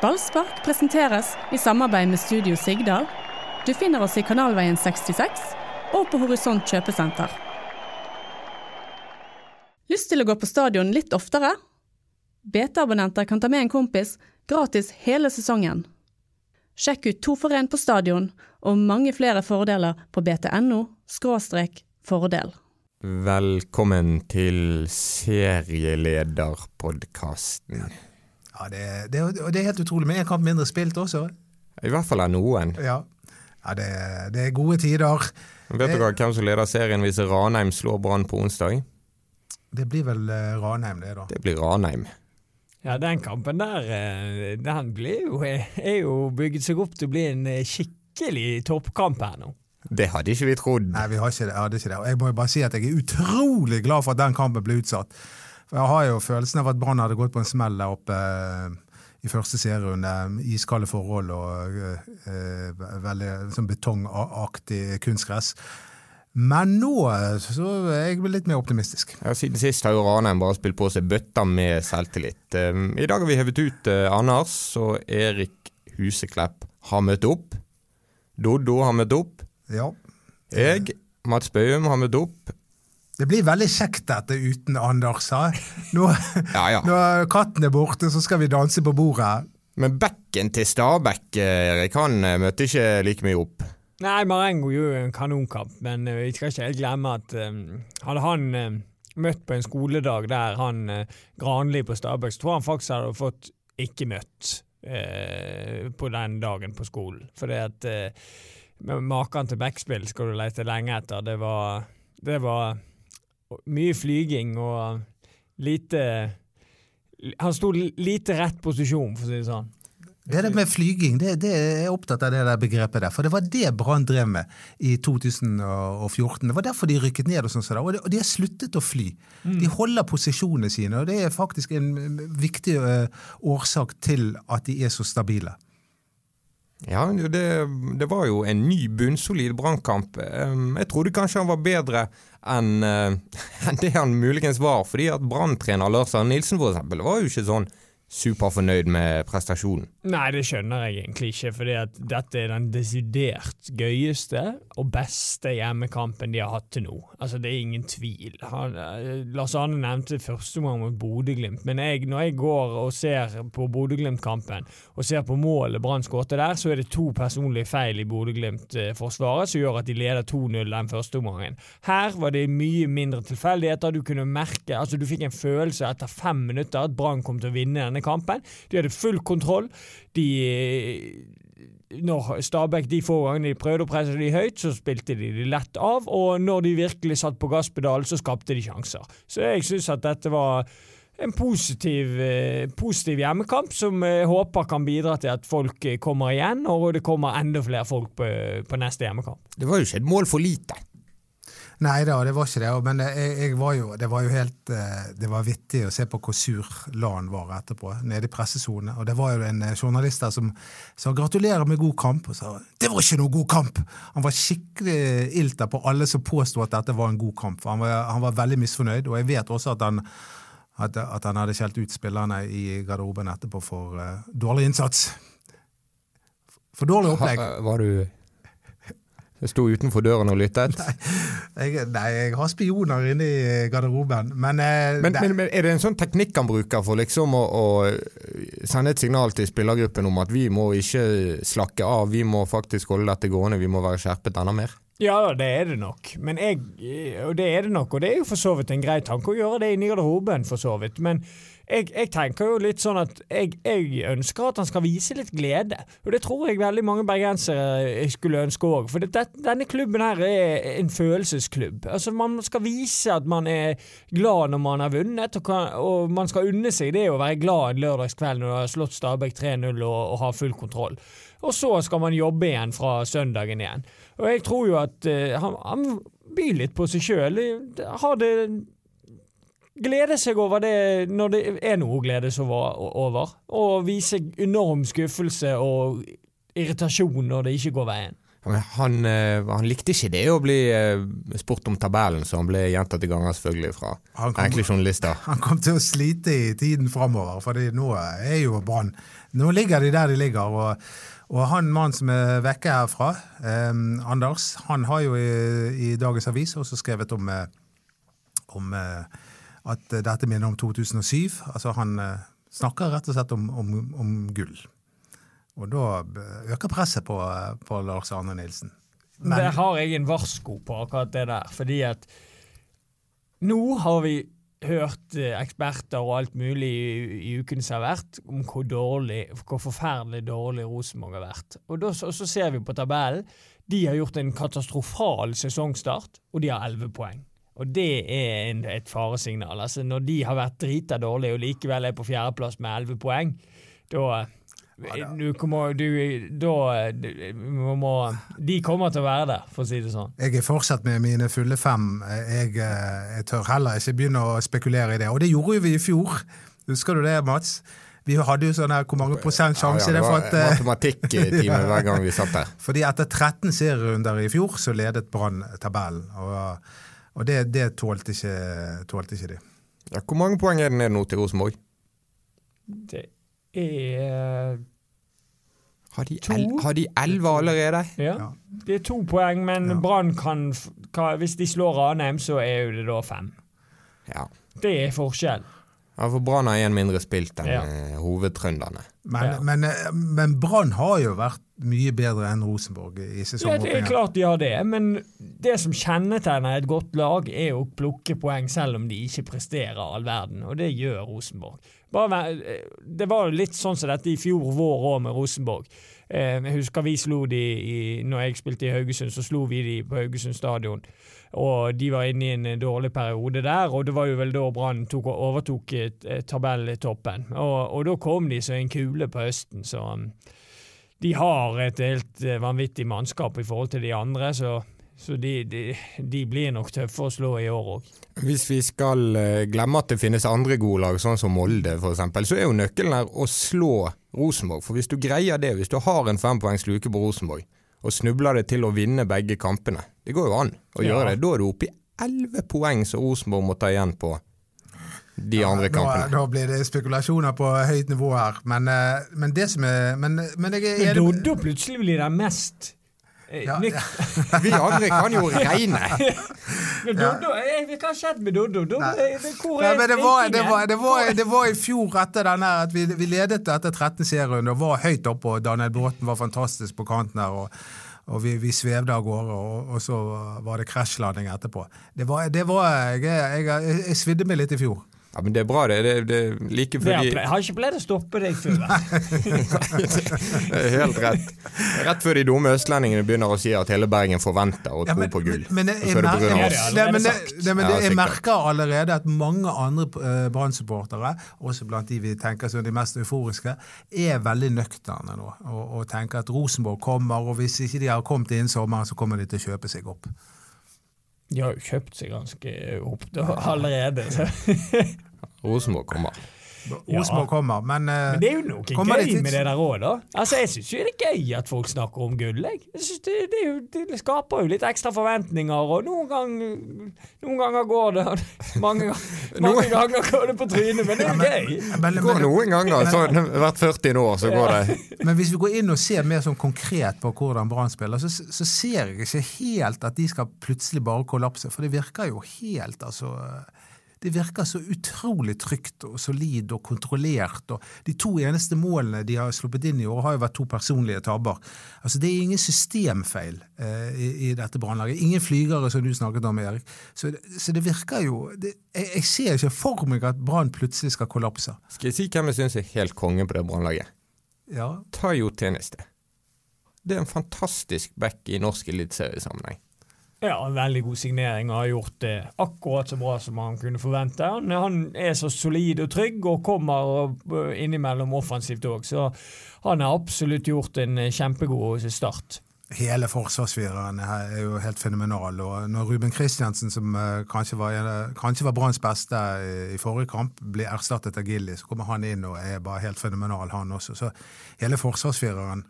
Ballspark presenteres i samarbeid med Studio Sigdal. Du finner oss i Kanalveien 66 og på Horisont kjøpesenter. Lyst til å gå på stadion litt oftere? BT-abonnenter kan ta med en kompis gratis hele sesongen. Sjekk ut To for én på stadion og mange flere fordeler på btno fordel. Velkommen til serielederpodkasten. Ja, det, det, det er helt utrolig. Med én kamp mindre spilt også. I hvert fall er noen. Ja, ja det, det, er gode tider. Vet dere hvem som leder serien hvis Ranheim slår Brann på onsdag? Det blir vel eh, Ranheim, det, da. Det blir Ranheim. Ja, den kampen der, den den jo, er jo bygget seg opp til å bli en eh, skikkelig toppkamp her nå. Det hadde ikke vi trodd. Nei, vi hadde ikke det. Hadde ikke det. Og jeg må jo bare si at jeg er utrolig glad for at den kampen ble utsatt. For Jeg har jo følelsen av at Brann hadde gått på en smell der oppe eh, i første serierunde. Iskalde forhold og eh, veldig sånn betongaktig kunstgress. Men nå så er jeg litt mer optimistisk. Ja, Siden sist har jo Ranheim bare spilt på seg bøtter med selvtillit. I dag har vi hevet ut Anders, og Erik Huseklepp har møtt opp. Doddo har møtt opp. Ja. Jeg, Mats Bøhum, har møtt opp. Det blir veldig kjekt dette uten Anders. Nå, ja, ja. Når katten er borte, så skal vi danse på bordet. Men bekken til Stabæk, Erik, han eh, møtte ikke like mye opp. Nei, Marengo gjorde en kanonkamp, men eh, vi skal ikke helt glemme at um, hadde han um, møtt på en skoledag der han uh, Granli på Stabæk, så tror han faktisk hadde fått ikke møtt uh, på den dagen på skolen. Fordi at uh, Maken til backspill skal du lete lenge etter. Det var, det var mye flyging og lite Han sto lite rett posisjon, for å si det sånn. Det der med flyging, det, det er jeg opptatt av det der begrepet der. For det var det Brann drev med i 2014. Det var derfor de rykket ned. Og sånn de, og de har sluttet å fly. Mm. De holder posisjonene sine, og det er faktisk en viktig uh, årsak til at de er så stabile. Ja, det, det var jo en ny bunnsolid brannkamp. Jeg trodde kanskje han var bedre enn en det han muligens var. Fordi at Brann-trener Lars Arne Nilsen for eksempel, var jo ikke sånn superfornøyd med prestasjonen. Nei, det skjønner jeg egentlig ikke, for dette er den desidert gøyeste og beste hjemmekampen de har hatt til nå. Altså, Det er ingen tvil. Han, eh, Lars Arne nevnte første gang mot Bodø-Glimt, men jeg, når jeg går og ser på Bodø-Glimt-kampen og ser på målet Brann skåret der, så er det to personlige feil i Bodø-Glimt-forsvaret som gjør at de leder 2-0 den første omgangen. Her var det mye mindre tilfeldigheter. Du kunne merke, altså du fikk en følelse etter fem minutter at Brann kom til å vinne denne kampen. De hadde full kontroll. De når Stabæk de få gangene de prøvde å presse de høyt, så spilte de de lett av. Og når de virkelig satt på gasspedalen, så skapte de sjanser. Så jeg syns at dette var en positiv, eh, positiv, hjemmekamp som jeg håper kan bidra til at folk kommer igjen, og det kommer enda flere folk på, på neste hjemmekamp. Det var jo ikke et mål for lite. Nei da, det var ikke det. Men jeg, jeg var jo, det var jo helt eh, Det var vittig å se på hvor sur Lan var etterpå, nede i pressesonen, Og det var jo en eh, journalist der som sa 'gratulerer med god kamp', og sa 'det var ikke noe god kamp'! Han var skikkelig ilter på alle som påsto at dette var en god kamp. Han var, han var veldig misfornøyd, og jeg vet også at han at, at han hadde skjelt ut spillerne i garderoben etterpå for uh, dårlig innsats. For dårlig opplegg. Ha, var du jeg sto utenfor døren og lyttet? Nei, jeg, nei, jeg har spioner inne i garderoben. Men, eh, men, men, men, er det en sånn teknikk han bruker for liksom å, å, sende et signal til spillergruppen om at vi må ikke slakke av, vi må faktisk holde dette gående, vi må være skjerpet enda mer? Ja, det er det nok. Jeg, og det er det nok, og det er jo for så vidt en grei tanke å gjøre det inni garderoben, for så vidt. Men jeg, jeg, tenker jo litt sånn at jeg, jeg, ønsker at han skal vise litt glede. Og det tror jeg veldig mange bergensere skulle ønske òg. For det, denne klubben her er en følelsesklubb. Altså Man skal vise at man er glad når man har vunnet, og, kan, og man skal unne seg det å være glad en lørdagskveld når du har slått Stabæk 3-0 og, og har full kontroll. Og så skal man jobbe igjen fra søndagen igjen. Og jeg tror jo at uh, han, han byr litt på seg sjøl. Har det glede seg over det når det er noe å glede seg over, og vise enorm skuffelse og irritasjon når det ikke går veien. Han, eh, han likte ikke det å bli eh, spurt om tabellen, så han ble gjentatte ganger selvfølgelig fra Han kom- enkle journalister. Han kom til å slite i tiden framover, for nå er jo Brann Nå ligger de der de ligger. og, og han mannen som er vekke herfra, eh, Anders, han har jo i, i dagens avis også skrevet om, eh, om eh, at dette minner om 2007. Altså Han eh, snakker rett og slett om, om, om gull. Og da øker presset på, på Lars Arne Nilsen. Men- Der har jeg en varsko på akkurat det der. Fordi at nå har vi hørt eh, eksperter og alt mulig i, i uken som har vært, om hvor dårlig, hvor forferdelig dårlig Rosenborg har vært. Og da, så, så ser vi på tabellen. De har gjort en katastrofal sesongstart, og de har elleve poeng. Og det er en, et faresignal. Altså, når de har vært drita dårlige og likevel er på fjerdeplass med elleve poeng, da du kommer, du, da du, må, De kommer til å være der, for å si det sånn. Jeg er fortsatt med mine fulle fem. Jeg, eh, jeg tør heller ikke begynne å spekulere i det. Og det gjorde jo vi i fjor. Husker du det, Mats? Vi hadde jo sånn her hvor mange prosent sjanse Ja, det ja, det var eh, ja. hver gang vi satt der. Fordi etter 13 serierunder i fjor, så ledet Brann tabellen. Og, og det, det tålte, ikke, tålte ikke de. Ja, hvor mange poeng er det ned nå til Rosenborg? Det er Har de, el, har de elleve allerede? Ja, Ja. det er to poeng, men Ja. Brann kan, f- kan Hvis de slår Ranheim, så er jo det da fem. Ja. Det er forskjell. Ja for Brann har én mindre spilt enn Ja. eh, hovedtrønderne. Men, Ja. men, eh, men Brann har jo vært mye bedre enn Rosenborg i Ja, det er klart de har det, men det som kjennetegner et godt lag, er å plukke poeng selv om de ikke presterer all verden, og det gjør Rosenborg. Bare, eh, det var jo litt sånn som dette i fjor vår òg med Rosenborg. Eh, jeg husker vi slo de i, når jeg spilte i Haugesund, så slo vi de på Haugesund stadion. Og de var inne i en eh, dårlig periode der, og det var jo vel da Brann overtok eh, tabelltoppen. Og, og da kom de som en kule på høsten, så um, de har et helt vanvittig mannskap i forhold til de andre, så, så de, de, de blir nok tøffe å slå i år òg. Hvis vi skal eh, glemme at det finnes andre gode lag, sånn som Molde f.eks., så er jo nøkkelen her å slå Rosenborg. For hvis du greier det, hvis du har en fempoengs luke på Rosenborg, og snubler det til å vinne begge kampene, det går jo an å Ja. gjøre det. Da er du oppe i elleve poeng som Rosenborg må ta igjen på de andre Da, kampene. da blir det spekulasjoner på høyt nivå her. Men, eh, men det som er Men, men jeg Men er Doddo plutselig blir den mest Ja, nyk- ja. Vi andre kan jo regne! Men Doddo, eh, Hva har skjedd med Doddo? Eh, det- Hvor er det var, det, var, det, var, i fjor etter denne at vi, vi ledet etter 13 serierunder og var høyt oppe, og Daniel Bråten var fantastisk på kanten her. og og vi, vi svevde av gårde, og, og så var det krasjlanding etterpå. Det var, det var jeg, jeg, jeg, jeg svidde meg litt i fjor. Ja, men det er bra, det. det, det like før har, de ple- har ikke pleid å stoppe deg før. Det er Helt rett. Rett før de dumme østlendingene begynner å si at hele Bergen forventer å Ja, tror men- på gull. Men, jeg, jeg, jeg merker allerede at mange andre uh, Brann-supportere, også blant de vi tenker som de mest euforiske, er veldig nøkterne nå og, og tenker at Rosenborg kommer, og hvis ikke de har kommet innen sommeren, så kommer de til å kjøpe seg opp. De har jo kjøpt seg ganske opp da, allerede. Rosenborg kommer. Rosenborg kommer, men, uh, Men det er jo noe gøy til- med det der òg, da. Altså, Jeg syns jo det er gøy at folk snakker om gull. Jeg, jeg synes det, det, er jo, det skaper jo litt ekstra forventninger, og noen, gang, noen ganger går det Mange, mange ganger går det på trynet, men det er jo gøy. men, Det går noen ganger, så hvert 40 år så går det men hvis vi går inn og ser mer sånn konkret på hvordan Brann spiller, så, så ser jeg ikke helt at de skal plutselig bare kollapse, for det virker jo helt altså det virker så utrolig trygt og solid og kontrollert. og De to eneste målene de har sluppet inn i år, har jo vært to personlige tabber. Altså Det er ingen systemfeil eh, i, i dette brannlaget. Ingen flygere, som du snakket om, Erik. Så, så det virker jo det, jeg, jeg ser ikke for meg at Brann plutselig skal kollapse. Skal jeg si hvem jeg syns er helt konge på det brannlaget? Ja, Tayo Tjeneste. Det er en fantastisk back i norsk eliteseriesammenheng. Ja, en veldig god signering og har gjort det akkurat så bra som han kunne forvente. Han, han er så solid og trygg og kommer innimellom offensivt òg, så han har absolutt gjort en eh, kjempegod start. Hele forsvarsfireren er jo helt fenomenal. og Når Ruben Kristiansen, som kanskje var, kanskje var Branns beste i forrige kamp, blir erstattet av Gilly, så kommer han inn og er bare helt fenomenal, han også. Så hele forsvarsfireren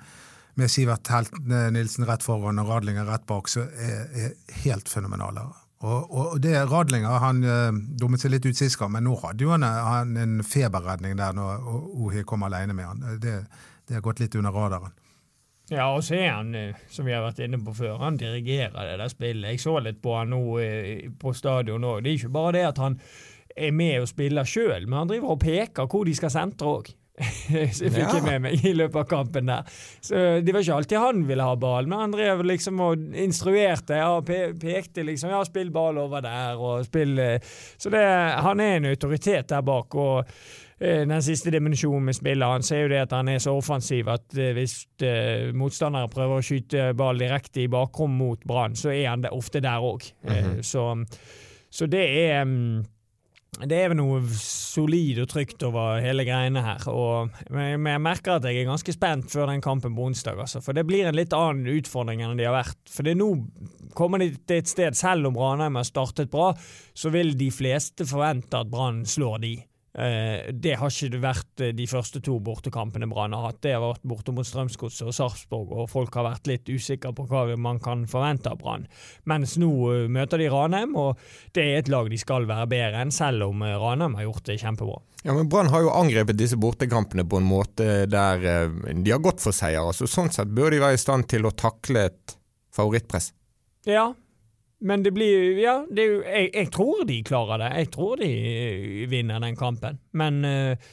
med Sivert Helt Nilsen rett foran og Radlinger rett bak, så er, er helt fenomenale. Og, og det Radlinger han uh, dummet seg litt ut sist gang, men nå hadde jo han, han en feberredning der når Ohi kom alene med han. Det, det har gått litt under radaren. Ja, og så er han, eh, som vi har vært inne på før, han dirigerer det der spillet. Jeg så litt på han nå eh, på stadion òg. Det er ikke bare det at han er med og spiller sjøl, men han driver og peker hvor de skal sentre òg. Jeg fikk ja. med meg i løpet av kampen der. Så Det var ikke alltid han ville ha ball, men han drev liksom og instruerte. Ja, pekte liksom ja, spill ball over der, og spill eh, Så det, han er en autoritet der bak. og eh, den siste dimensjonen med spillet hans er jo det at han er så offensiv at eh, hvis motstandere prøver å skyte ball direkte i bakrom mot Brann, så er han ofte der òg. Mm -hmm. så, så, det er mm, det er vel noe solid og trygt over hele greiene her. Og, men jeg merker at jeg er ganske spent før den kampen på onsdag. Altså, for det blir en litt annen utfordring enn de har vært. For nå kommer de til et sted, selv om Ranheim har startet bra, så vil de fleste forvente at Brann slår de. Eh, det har ikke vært eh, de første to bortekampene Brann har hatt. Det har vært borte mot Strømsgodset og Sarpsborg, og folk har vært litt usikre på hva man kan forvente av Brann. Mens nå eh, møter de Ranheim, og det er et lag de skal være bedre enn, selv om Ranheim har gjort det kjempebra. Ja, men Brann har jo angrepet disse bortekampene på en måte der de har gått for seier. Altså, sånn sett bør de være i stand til å takle et favorittpress. Ja, men det blir Ja, det jeg, jeg, tror de klarer det. Jeg tror de eh, vinner den kampen. Men uh,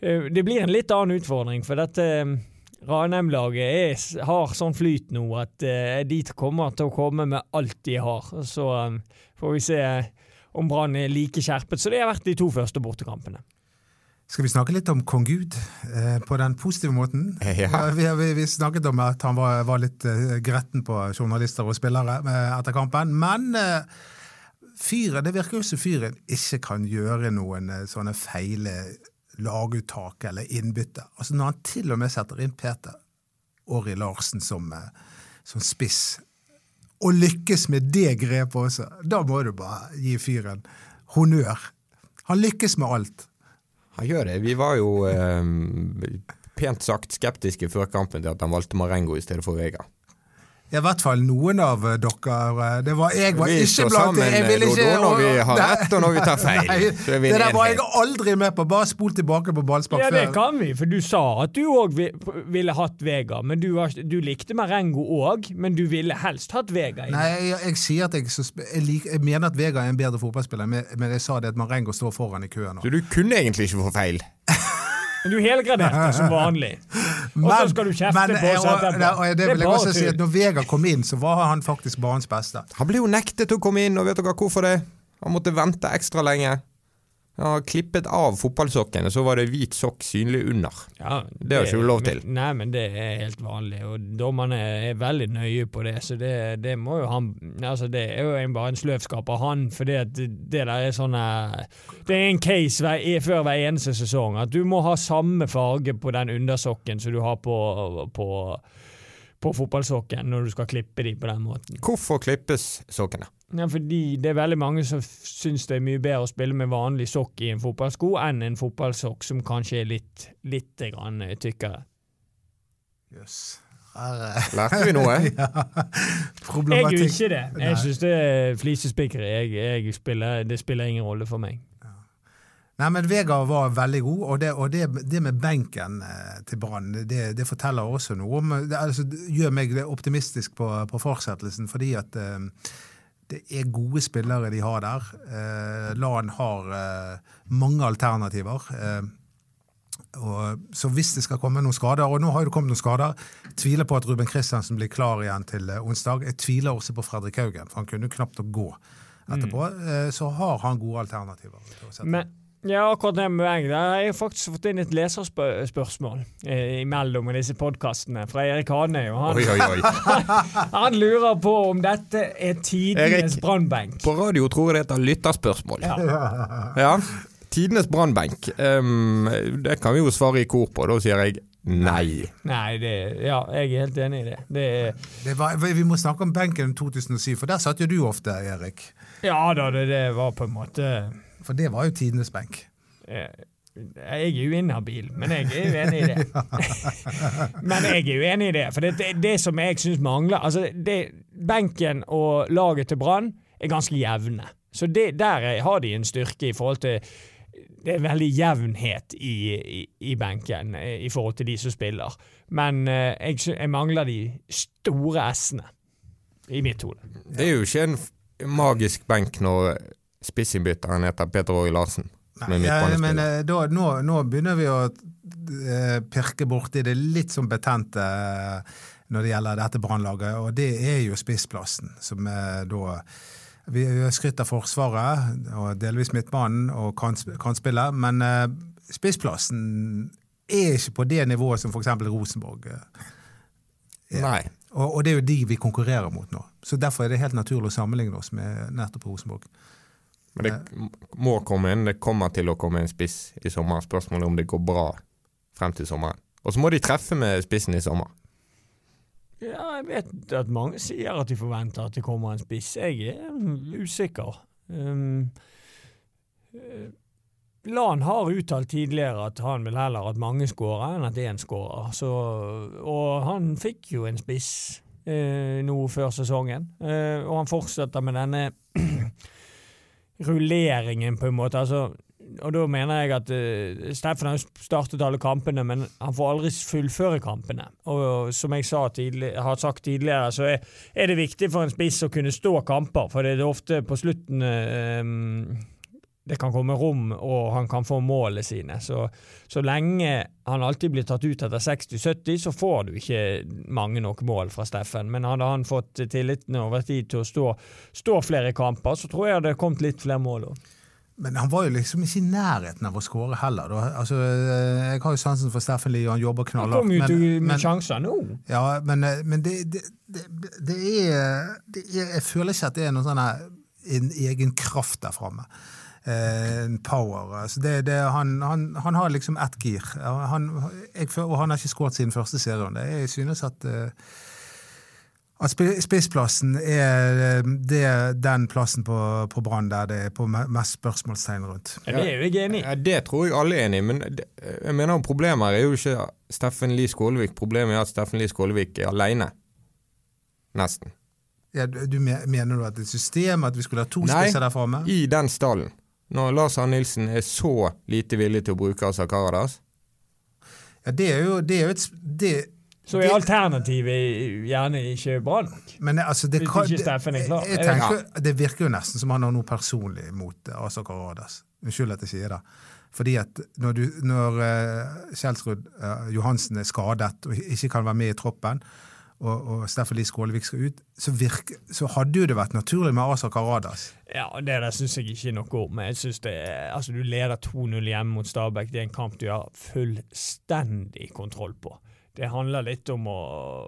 det blir en litt annen utfordring, for dette Ranheim-laget har sånn flyt nå at uh, de kommer til å komme med alt de har. Så um, får vi se om Brann er like skjerpet som de har vært de to første bortekampene. Skal vi snakke litt om kong Gud eh, på den positive måten? Ja. Vi, vi, vi, snakket om at han var, var litt eh, gretten på journalister og spillere eh, etter kampen. Men eh, fyren, det virker jo som fyren ikke kan gjøre noen eh, sånne feile laguttak eller innbytte. Altså Når han til og med setter inn Peter Åri Larsen som, eh, som spiss, og lykkes med det grepet også, da må du bare gi fyren honnør. Han lykkes med alt. Han gjør det. Vi var jo eh, pent sagt skeptiske før kampen til at han valgte Marengo i stedet for Vega. I hvert fall noen av dere. Det var, jeg var vi ikke blant sammen, Jeg vil ikke når vi har rett og når vi tar feil. Nei, det der var jeg aldri med på. Bare spol tilbake på ballspark ja, Det kan vi, for du sa at du òg ville hatt Vega. Men du, var, du likte Marengo òg, men du ville helst hatt Vega. Inn. Nei, jeg, jeg, sier at jeg, jeg, lik, jeg, mener at Vega er en bedre fotballspiller, men, jeg sa det at Marengo står foran i køen. Så du kunne egentlig ikke få feil? Men du helgraderte som vanlig. Og så skal du kjefte men, på oss etterpå. Det, det vil jeg også si at når Vegard kom inn, så var han faktisk banens beste. Han ble jo nektet å komme inn, og vet dere hvorfor det? Han måtte vente ekstra lenge. Ja, klippet av fotballsokken, og så var det hvit sokk synlig under. Ja, det, det har ikke du lov til. nei, men det er helt vanlig, og dommerne er veldig nøye på det. Så det, det må jo han Altså, det er jo bare en sløvskap av han, for det, det, der er sånn Det er en case hver, før hver eneste sesong, at du må ha samme farge på den undersokken som du har på, på, på fotballsokken når du skal klippe dem på den måten. Hvorfor klippes sokkene? Ja, fordi det er veldig mange som syns det er mye bedre å spille med vanlig sokk i en fotballsko enn en fotballsokk som kanskje er litt, litt grann eh, tykkere. Jøss. Yes. Lærte vi noe? ja. Jeg gjør ikke det. Jeg syns det er flisespikkere. Det spiller ingen rolle for meg. Nei, men Vegard var veldig god, og det, og det, det med benken eh, til Brann det, det, forteller også noe om Det altså, gjør meg optimistisk på, på fortsettelsen, fordi at eh, det er gode spillere de har der. Eh, LAN har eh, mange alternativer. Eh, og, så hvis det skal komme noen skader, og nå har det kommet noen skader Tviler på at Ruben Kristiansen blir klar igjen til eh, onsdag. Jeg tviler også på Fredrik Haugen, for han kunne knapt å gå etterpå. Mm. Eh, så har han gode alternativer. Men ja, akkurat det med meg. Jeg har faktisk fått inn et leserspørsmål mellom imellom disse podkastene fra Erik Hanøy. Han, oi, oi, oi. han lurer på om dette er tidenes brannbenk. På radio tror jeg det heter lytterspørsmål. Ja. ja. Tidenes brannbenk. Um, det kan vi jo svare i kor på. Da sier jeg Nei. Nei, det, ja, jeg er helt enig i det. det, det var, vi må snakke om benken 2007, for der satt jo du ofte, Erik. Ja da, det, det var på en måte for det var jo tidenes benk. Jeg er jo inhabil, men jeg er uenig i det. men jeg er uenig i det, for det, det, det som jeg syns mangler altså det, Benken og laget til Brann er ganske jevne. Så det, der har de en styrke i forhold til det er veldig jevnhet i, i, i, benken eh, i forhold til de som spiller. Men eh, jeg, jeg, mangler de store S-ene i mitt hode. Det er jo ikke en magisk benk når spissinnbytteren heter Peter Åge Larsen. Nei, ja, men eh, da, nå, nå, begynner vi å uh, pirke borti det litt sånn betente uh, når det gjelder dette brannlaget, og det er jo spissplassen, som er da vi har skrytt av Forsvaret, og delvis midtbanen og kantspillet, men uh, spissplassen er ikke på det nivået som f.eks. Rosenborg er. Nei. Og, og, det er jo de vi konkurrerer mot nå. Så Derfor er det helt naturlig å sammenligne oss med nettopp Rosenborg. Men det må komme inn. det kommer til å komme en spiss i sommer. Spørsmålet er om det går bra frem til sommeren. Og så må de treffe med spissen i sommer. Ja, jeg vet at mange sier at de forventer at det kommer en spiss. Jeg er usikker. Um, Lan har uttalt tidligere at han vil heller at mange skårer enn at én skårer. Og han fikk jo en spiss eh, nå før sesongen, eh, og han fortsetter med denne rulleringen, på en måte. altså og da mener jeg at uh, Steffen har startet alle kampene, men han får aldri fullføre kampene. Og som jeg tidlig, har sagt tidligere, så er, er, det viktig for en spiss å kunne stå kamper, for det er ofte på slutten uh, det kan komme rom, og han kan få målene sine. Så, så lenge han alltid blir tatt ut etter 60-70, så får du ikke mange nok mål fra Steffen. Men hadde han fått tilliten over tid til å stå, stå flere kamper, så tror jeg det hadde kommet litt flere mål òg. Men han var jo liksom ikke i nærheten av å skåre heller. Altså, jeg har jo sansen for Steffen Lie, og han jobber knallhardt. Han kom jo med sjanser nå. Ja, men, men det, det, det, det, er, Jeg føler ikke at det er noen sånn egen kraft der framme. Eh, power. Altså det, det, han, han, han, har liksom ett gir. Han, jeg, og han har ikke skåret siden første serien. Jeg synes at uh, at spissplassen er eh, det, den plassen på, på Brann der det er på mest spørsmålstegn rundt. Ja, det er jeg enig i. Ja, det tror jeg alle er enig i, men jeg mener problemet er jo ikke Steffen Lie Skålevik. Problemet er at Steffen Lie Skålevik er alene. Nesten. Ja, du Mener du at det er et system, at vi skulle ha to Nei, spisser der framme? i den stallen. Når Lars Arne Nilsen er så lite villig til å bruke Asa Karadas? Ja, det er jo, det er jo et det, så er alternativet gjerne ikke bra nok? Men altså, det, Hvis ikke Steffen er klar. Jeg, jeg tenker, ja. Det virker jo nesten som han har noe personlig mot Asa Karadas. Unnskyld at jeg sier det. Fordi at når, du, når uh, Kjelsrud uh, Johansen er skadet og ikke kan være med i troppen, og, og Steffen Lie Skålevik skal ut, så, virke, så, hadde jo det vært naturlig med Asa Karadas. Ja, det der syns jeg ikke noe om. Jeg synes det, altså Du leder 2-0 hjemme mot Stabæk. Det er en kamp du har fullstendig kontroll på. Det handler litt om å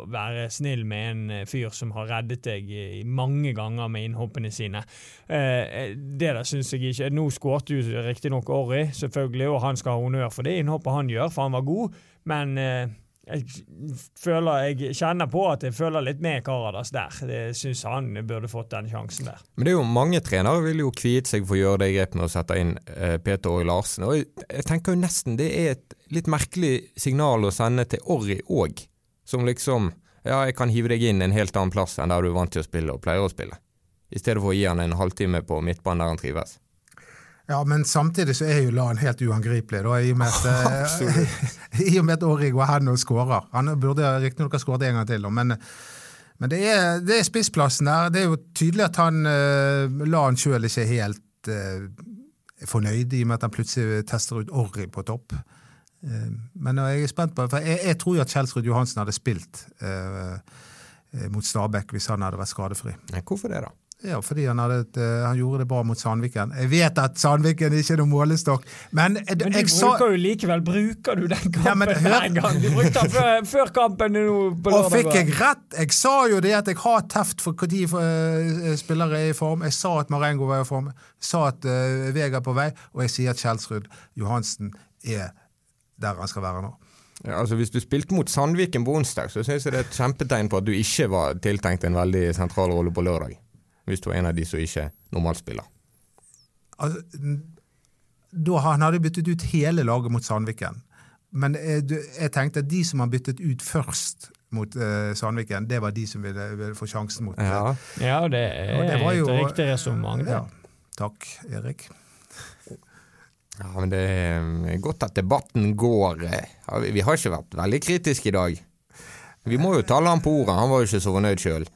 være snill med en eh, fyr som har reddet deg mange ganger med innhoppene sine. Eh, eh, det der syns jeg ikke Nå skårte jo riktignok Orry, selvfølgelig, og han skal ha honnør for det innhoppet han gjør, for han var god, men jeg føler, jeg kjenner på at jeg føler litt med Karadas der. Jeg syns han burde fått den sjansen der. Men det er jo mange trenere vil jo kviet seg for å gjøre det grepet med å sette inn eh, Peter Orri Larsen. Og jeg tenker jo nesten det er et litt merkelig signal å sende til Orri òg. Som liksom Ja, jeg kan hive deg inn en helt annen plass enn der du er vant til å spille og pleier å spille. I stedet for å gi han en halvtime på midtbanen der han trives. Ja, men samtidig så er jo LAN helt uangripelig, da, i og med at, i og med at Orri går hen og skårer. Han burde riktignok ha skåret en gang til, men, men det, er, det, er, spissplassen der. Det er jo tydelig at han uh, LAN sjøl ikke er helt uh, fornøyd, i og med at han plutselig tester ut Orri på topp. Uh, men jeg er spent på, for jeg, jeg tror jo at Kjelsrud Johansen hadde spilt mot Stabæk hvis han hadde vært skadefri. Hvorfor det, da? Ja, fordi han, et, uh, han, gjorde det bra mot Sandviken. Jeg vet at Sandviken ikke er noen målestokk, men, men du bruker sa... jo likevel Bruker du den kampen ja, men, hver gang? Du brukte den før, før kampen nå på lørdag. Og fikk jeg rett? Jeg sa jo det at jeg har teft for når uh, spillere er i form. Jeg sa at Marengo var i form. Jeg sa at uh, Vega er på vei, og jeg sier at Kjelsrud Johansen er der han skal være nå. Ja, altså Hvis du spilte mot Sandviken på onsdag, så syns jeg det er et kjempetegn på at du ikke var tiltenkt en veldig sentral rolle på lørdag hvis du er en av de som ikke normalt spiller? Altså, da han hadde byttet ut hele laget mot Sandviken. Men jeg, jeg tenkte at de som har byttet ut først mot uh, Sandviken, det var de som ville, ville få sjansen mot Ja. Ja, det er Og det jo- et riktig resonnement. Ja. Takk, Erik. ja, men det er godt at debatten går. eh, vi- Vi har ikke vært veldig kritiske i dag. Vi må jo tale ham på ordet, han var jo ikke så fornøyd sjøl.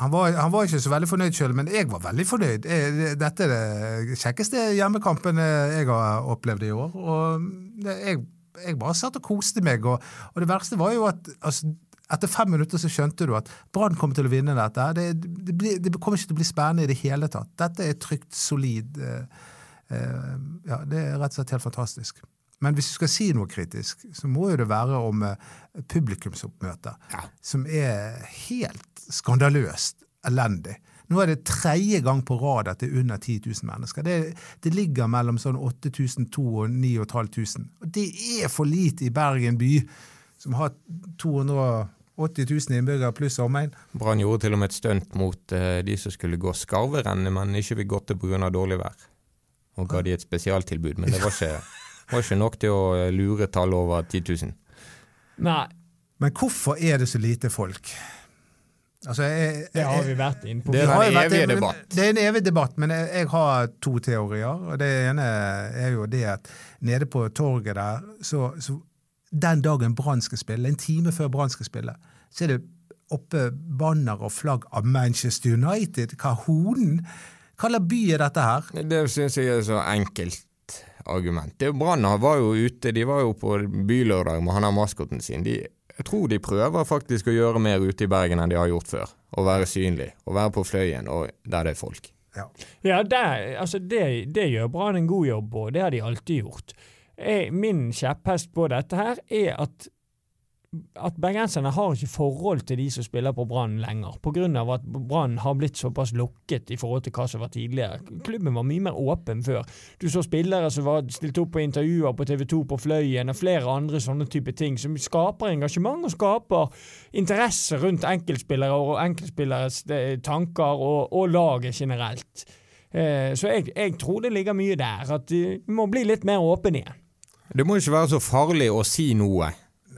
Han var, han var ikke så veldig fornøyd sjøl, men jeg var veldig fornøyd. Jeg, dette er det kjekkeste hjemmekampen eh, jeg har opplevd i år. Og jeg, jeg bare satt og koste meg. Og, og det verste var jo at altså, etter fem minutter så skjønte du at Brann kommer til å vinne dette. Det, det, blir, det kommer ikke til å bli spennende i det hele tatt. Dette er trygt, solid. eh, eh, ja, Det er rett og slett helt fantastisk. Men hvis du skal si noe kritisk, så må jo det være om publikumsoppmøter, publikumsoppmøtet, Ja. som er helt skandaløst elendig. Nå er det tredje gang på rad at det er under 10 000 mennesker. Det, det ligger mellom sånn 8200 og 9500. Og det er for lite i Bergen by, som har 280 000 innbyggere pluss omegn. Brann gjorde til og med et stunt mot uh, de som skulle gå skarverennet, men ikke fikk gått det pga. dårlig vær. Og ga de et spesialtilbud, men det var ikke, var ikke nok til å eh, lure tallet over 10 000. Nei, Men hvorfor er det så lite folk? Altså, jeg, det har vi vært inne på. Det er har en evig debatt. Det er en evig debatt, men jeg, jeg har to teorier. og Det ene er jo det at nede på torget der, så, så den dagen Brann skal spille, en time før Brann skal spille, så er det oppe banner og flagg av Manchester United. Kahonen. Hva slags by er dette her? Det syns jeg er så enkelt argument. Det Brann var jo ute, de var jo på bylørdag med han har maskoten sin. De, jeg tror de prøver faktisk å gjøre mer ute i Bergen enn de har gjort før. Å være synlig, å være på Fløyen og der det er folk. Ja. Ja, der, altså det, det gjør Brann en god jobb på, det har de alltid gjort. Jeg, min kjepphest på dette her er at, at bergenserne har ikke forhold til de som spiller på Brann lenger, pga. at Brann har blitt såpass lukket i forhold til hva som var tidligere. Klubben var mye mer åpen før. Du så spillere som var stilt opp på intervjuer på TV 2 på Fløyen, og flere andre sånne type ting, som skaper engasjement og skaper interesse rundt enkeltspillere og enkeltspilleres eh, tanker og, og laget generelt. Eh, Så jeg, jeg tror det ligger mye der, at vi må bli litt mer åpne igjen. Det må ikke være så farlig å si noe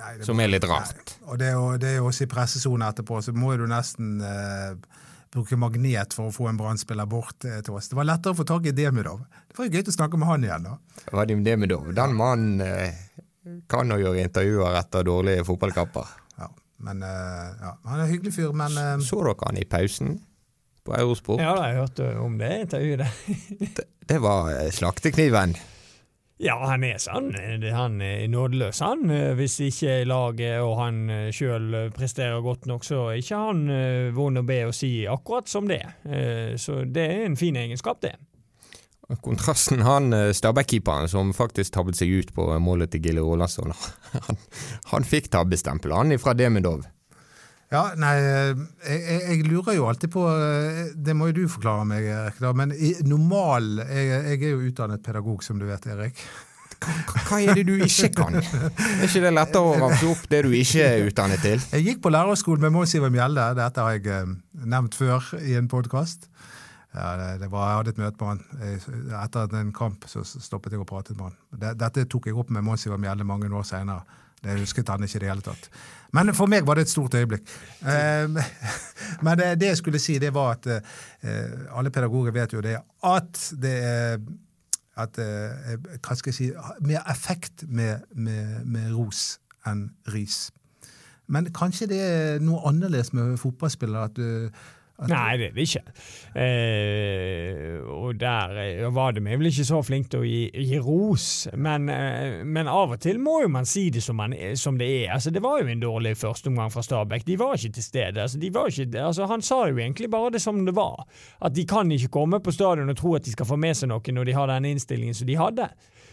Nei, som er litt rart. Og det er jo, det er jo også i pressesonen etterpå, så må du nesten eh, bruke magnet for å få en Brann-spiller bort eh, til oss. Det var lettere å få tak i Demidov. Det var jo gøy å snakke med han igjen, da. Vadim Demidov, den mannen eh, kan jo gjøre intervjuer etter dårlige fotballkamper. Ja, men eh, ja, Han er en hyggelig fyr, men eh, Så dere han i pausen på Eurosport? Ja, jeg hørte om det intervjuet. Det, det var eh, slaktekniven. Ja, han er sånn. Han er nådeløs, han. Hvis ikke laget og han sjøl presterer godt nok, så er ikke han eh, vond å be å si akkurat som det. Eh, Så det er en fin egenskap, det. Kontrasten han eh, Stabæk-keeperen som faktisk tabbet seg ut på målet til Gille Rolandsson, han, han fikk tabbestempel, han ifra Demidov. Ja, nei, eh, jeg, jeg, lurer jo alltid på eh, Det må jo du forklare meg, Erik. da, Men i normal jeg, jeg er jo utdannet pedagog, som du vet, Erik. Hva er det du ikke kan? Er ikke det lettere å ramse opp det du ikke er utdannet til? Jeg gikk på lærerskolen med Mons Iver Mjelde. Dette har jeg eh, nevnt før i en podkast. Ja, det, det var, jeg hadde et møte med han. Etter en kamp så stoppet jeg og pratet med han. Dette tok jeg opp med Mons Iver Mjelde mange år senere. Det husket han ikke i det hele tatt. Men for meg var det et stort øyeblikk. Eh, men det, det jeg skulle si, det var at eh, alle pedagoger vet jo det at det er at eh, Hva skal jeg si Mer effekt med, med, med ros enn ris. Men kanskje det er noe annerledes med fotballspillere? at du Nei, det er det ikke. Eh, og der eh, var de vel ikke så flinke til å gi, gi ros, men, eh, men av og til må jo man si det som, man, er- som det er. Altså, det var jo en dårlig førsteomgang fra Stabæk. De var ikke til stede. Altså, ikke, altså, han sa jo egentlig bare det som det var. At de kan ikke komme på stadion og tro at de skal få med seg noe når de har den innstillingen som de hadde.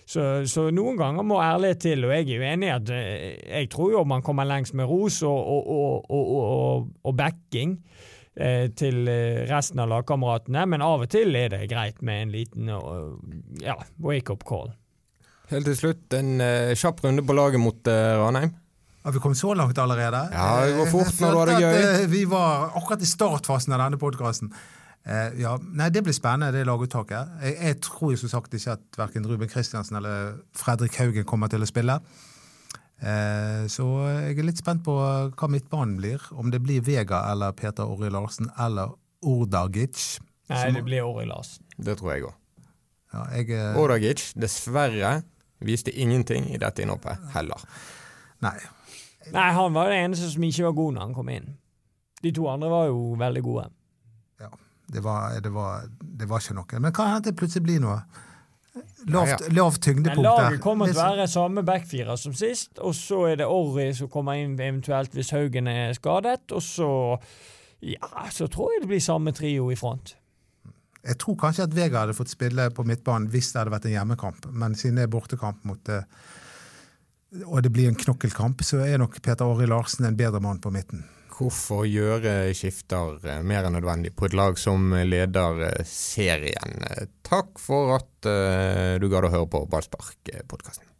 Så, så noen ganger må ærlighet til, og jeg er jo enig i at eh, jeg tror jo man kommer lengst med ros og, og, og, og, backing eh, til eh, resten av lagkameratene, men av og til er det greit med en liten uh, ja, wake-up call. Helt til slutt, en uh, kjapp runde på laget mot uh, Ranheim. Har vi kommet så langt allerede? Ja, det går fort når du har det gøy. at, uh, Vi var akkurat i startfasen av denne podkasten. Eh, ja, nei, Det blir spennende, det laguttaket. Jeg, jeg tror jo som sagt ikke at verken Ruben Kristiansen eller Fredrik Haugen kommer til å spille. Eh, så jeg er litt spent på hva midtbanen blir. Om det blir Vega eller Peter Orri Larsen eller Ordagic. Nei, Som- det blir Ori Larsen. Det tror jeg òg. Ja, jeg, eh, Ordagic, dessverre, viste ingenting i dette innhoppet heller. nei. Nei, han var den eneste som ikke var god når han kom inn. De to andre var jo veldig gode. Ja, det var, det var, det var ikke noe. Men hva hendte det plutselig blir noe. Lavt, lavt tyngdepunkt laget kommer til å være samme backfire som sist, og så er det Orry som kommer inn eventuelt hvis Haugen er skadet, og så ja, så tror jeg det blir samme trio i front. Jeg tror kanskje at Vega hadde fått spille på midtbanen hvis det hadde vært en hjemmekamp, men siden det er bortekamp mot eh, og det blir en knokkelkamp, så er nok Peter Åri Larsen en bedre mann på midten. Hvorfor gjøre skifter eh, mer enn nødvendig på et lag som leder eh, serien? Eh, Takk for at du gadd å høre på Ballspark-podkasten.